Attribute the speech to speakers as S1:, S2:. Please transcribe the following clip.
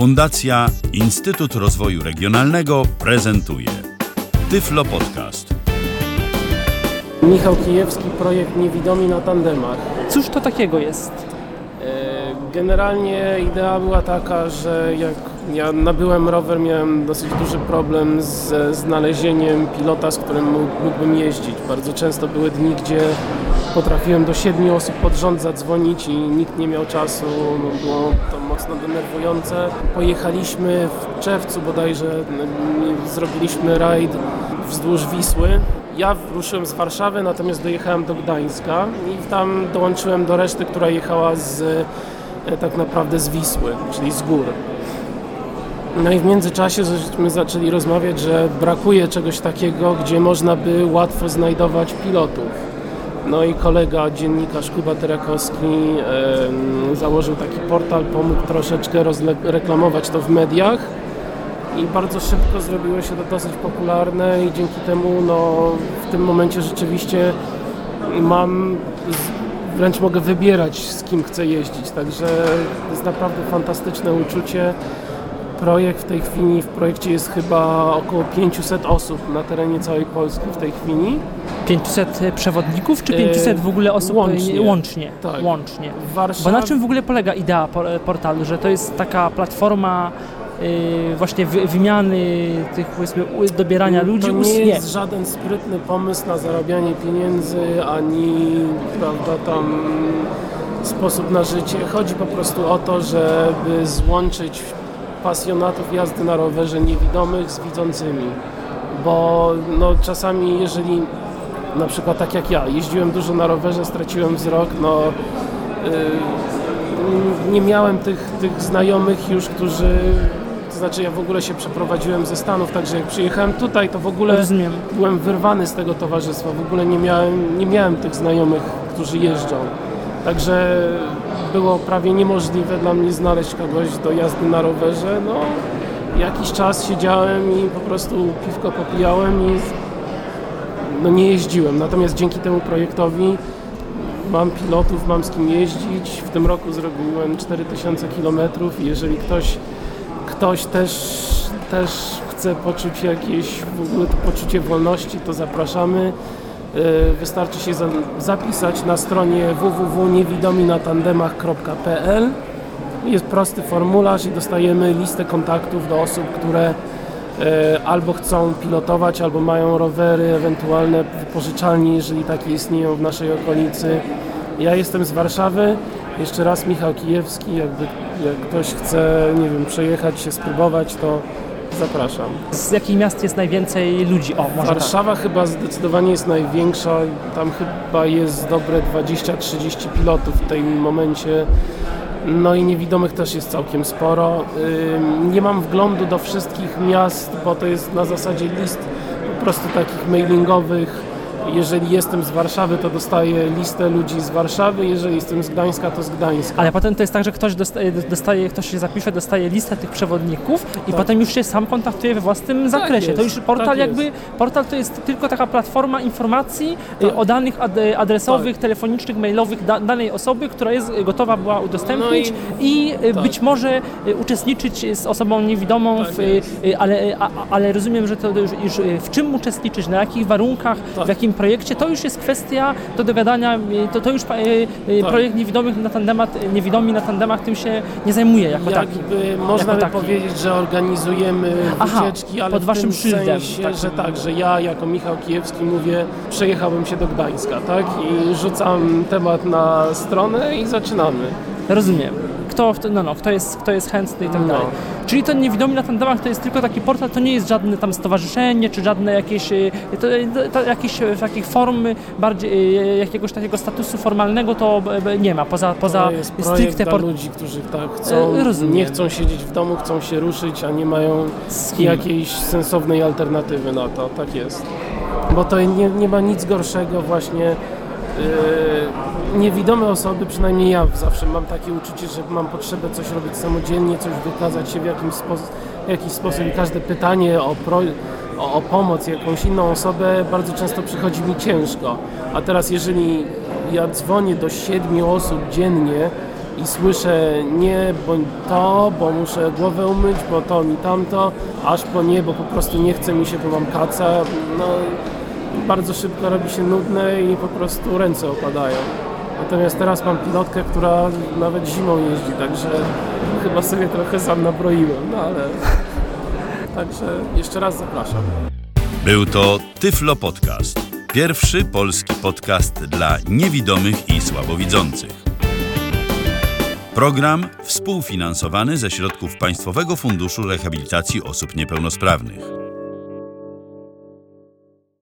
S1: Fundacja Instytut Rozwoju Regionalnego prezentuje Tyflo Podcast.
S2: Michał Kijewski, projekt Niewidomi na tandemach.
S3: Cóż to takiego jest?
S2: E, Generalnie idea była taka, że jak ja nabyłem rower, miałem dosyć duży problem ze znalezieniem pilota, z którym mógł- mógłbym jeździć. Bardzo często były dni, gdzie potrafiłem do siedmiu osób pod rząd zadzwonić i nikt nie miał czasu. No, było to mocno denerwujące. Pojechaliśmy w czerwcu bodajże, m, zrobiliśmy rajd wzdłuż Wisły. Ja ruszyłem z Warszawy, natomiast dojechałem do Gdańska i tam dołączyłem do reszty, która jechała z, e, tak naprawdę z Wisły, czyli z gór. No i w międzyczasie żeśmy zaczęli rozmawiać, że brakuje czegoś takiego, gdzie można by łatwo znajdować pilotów. No i kolega, dziennikarz Kuba Terakowski założył taki portal, pomógł troszeczkę rozreklamować to w mediach i bardzo szybko zrobiło się to dosyć popularne i dzięki temu no, w tym momencie rzeczywiście mam, wręcz mogę wybierać z kim chcę jeździć, także to jest naprawdę fantastyczne uczucie. Projekt w tej chwili, w projekcie jest chyba około 500 osób na terenie całej Polski w tej chwili.
S3: 500 przewodników, czy
S2: E,
S3: 500 w ogóle osób
S2: łącznie.
S3: łącznie?
S2: Tak.
S3: łącznie. Bo na czym w ogóle polega idea por- portalu? Że to jest taka platforma y, właśnie wy, wymiany tych powiedzmy dobierania ludzi?
S2: To nie jest żaden sprytny pomysł na zarabianie pieniędzy, ani prawda, tam sposób na życie. Chodzi po prostu o to, żeby złączyć pasjonatów jazdy na rowerze niewidomych z widzącymi. Bo no, czasami, jeżeli na przykład tak jak ja, jeździłem dużo na rowerze, straciłem wzrok, no y, nie miałem tych, tych znajomych już, którzy to znaczy ja w ogóle się przeprowadziłem ze Stanów, także jak przyjechałem tutaj, to w ogóle
S3: Rozumiem.
S2: byłem wyrwany z tego towarzystwa. W ogóle nie miałem, nie miałem tych znajomych, którzy jeżdżą. Także było prawie niemożliwe dla mnie znaleźć kogoś do jazdy na rowerze. No, jakiś czas siedziałem i po prostu piwko popijałem i no, nie jeździłem. Natomiast dzięki temu projektowi mam pilotów, mam z kim jeździć. W tym roku zrobiłem 4000 km jeżeli ktoś, ktoś też, też chce poczuć jakieś w ogóle to poczucie wolności, to zapraszamy. Yy, Wystarczy się za- zapisać na stronie www.niewidominatandemach.pl Jest prosty formularz i dostajemy listę kontaktów do osób, które e, albo chcą pilotować, albo mają rowery, ewentualne wypożyczalnie, jeżeli takie istnieją w naszej okolicy. Ja jestem z Warszawy, jeszcze raz Michał Kijewski, jakby jak ktoś chce, nie wiem, przejechać się, spróbować, to zapraszam.
S3: Z jakich miast jest najwięcej ludzi? O, może tak.
S2: Warszawa chyba zdecydowanie jest największa, tam chyba jest dobre 20-30 pilotów w tym momencie. No i niewidomych też jest całkiem sporo. Nie mam wglądu do wszystkich miast, bo to jest na zasadzie list po prostu takich mailingowych. Jeżeli jestem z Warszawy, to dostaję listę ludzi z Warszawy, jeżeli jestem z Gdańska, to z Gdańska.
S3: Ale potem to jest tak, że ktoś dostaje, dostaje, ktoś się zapisze, dostaje listę tych przewodników i
S2: Tak.
S3: potem już się sam kontaktuje we własnym zakresie. to
S2: jest,
S3: już portal
S2: tak
S3: jakby, portal to jest tylko taka platforma informacji
S2: Tak.
S3: y, o danych ad, adresowych, telefonicznych, mailowych da, danej osoby, która jest gotowa była udostępnić i, y,
S2: tak.
S3: być może y, uczestniczyć z osobą niewidomą,
S2: Tak
S3: w, y, y, ale, a, ale rozumiem, że to już, już y, w czym uczestniczyć, na jakich warunkach,
S2: Tak.
S3: w jakim projekcie, to już jest kwestia do dogadania, y, to, to już y, y,
S2: Tak.
S3: projekt niewidomych na tandemat, niewidomi na tandemach tym się nie zajmuje jako taki.
S2: Jakby można by
S3: taki.
S2: powiedzieć, że organizujemy
S3: Aha,
S2: wycieczki, ale
S3: pod waszym szyldem,
S2: sensie,
S3: tak.
S2: że tak, że ja jako Michał Kijewski mówię, przejechałbym się do Gdańska, tak? I rzucam temat na stronę i zaczynamy.
S3: Rozumiem. Kto, no, no, kto, jest, kto jest chętny i tak
S2: No.
S3: dalej. Czyli to niewidomi na tandemach to jest tylko taki portal, to nie jest żadne tam stowarzyszenie, czy żadne jakieś, y, to, to, jakieś y, takich form bardziej, y, jakiegoś takiego statusu formalnego to nie ma, poza, poza
S2: to jest
S3: stricte
S2: dla ludzi, którzy tak chcą,
S3: rozumiem.
S2: nie chcą siedzieć w domu, chcą się ruszyć, a nie mają jakiejś sensownej alternatywy na to, tak jest. Bo to nie, nie ma nic gorszego właśnie Yy, niewidome osoby, przynajmniej ja zawsze mam takie uczucie, że mam potrzebę coś robić samodzielnie, coś wykazać się w jakimś, spos- w jakiś sposób i każde pytanie o, pro, o, o pomoc jakąś inną osobę bardzo często przychodzi mi ciężko. A teraz jeżeli ja dzwonię do siedmiu osób dziennie, i słyszę nie, bo to, bo muszę głowę umyć, bo to mi tamto, aż po nie, bo po prostu nie chce mi się, bo mam kaca, no bardzo szybko robi się nudne i po prostu ręce opadają. Natomiast teraz mam pilotkę, która nawet zimą jeździ, także chyba sobie trochę sam nabroiłem, no ale... Także jeszcze raz zapraszam.
S1: Był to Tyflo Podcast. Pierwszy polski podcast dla niewidomych i słabowidzących. Program współfinansowany ze środków Państwowego Funduszu Rehabilitacji Osób Niepełnosprawnych.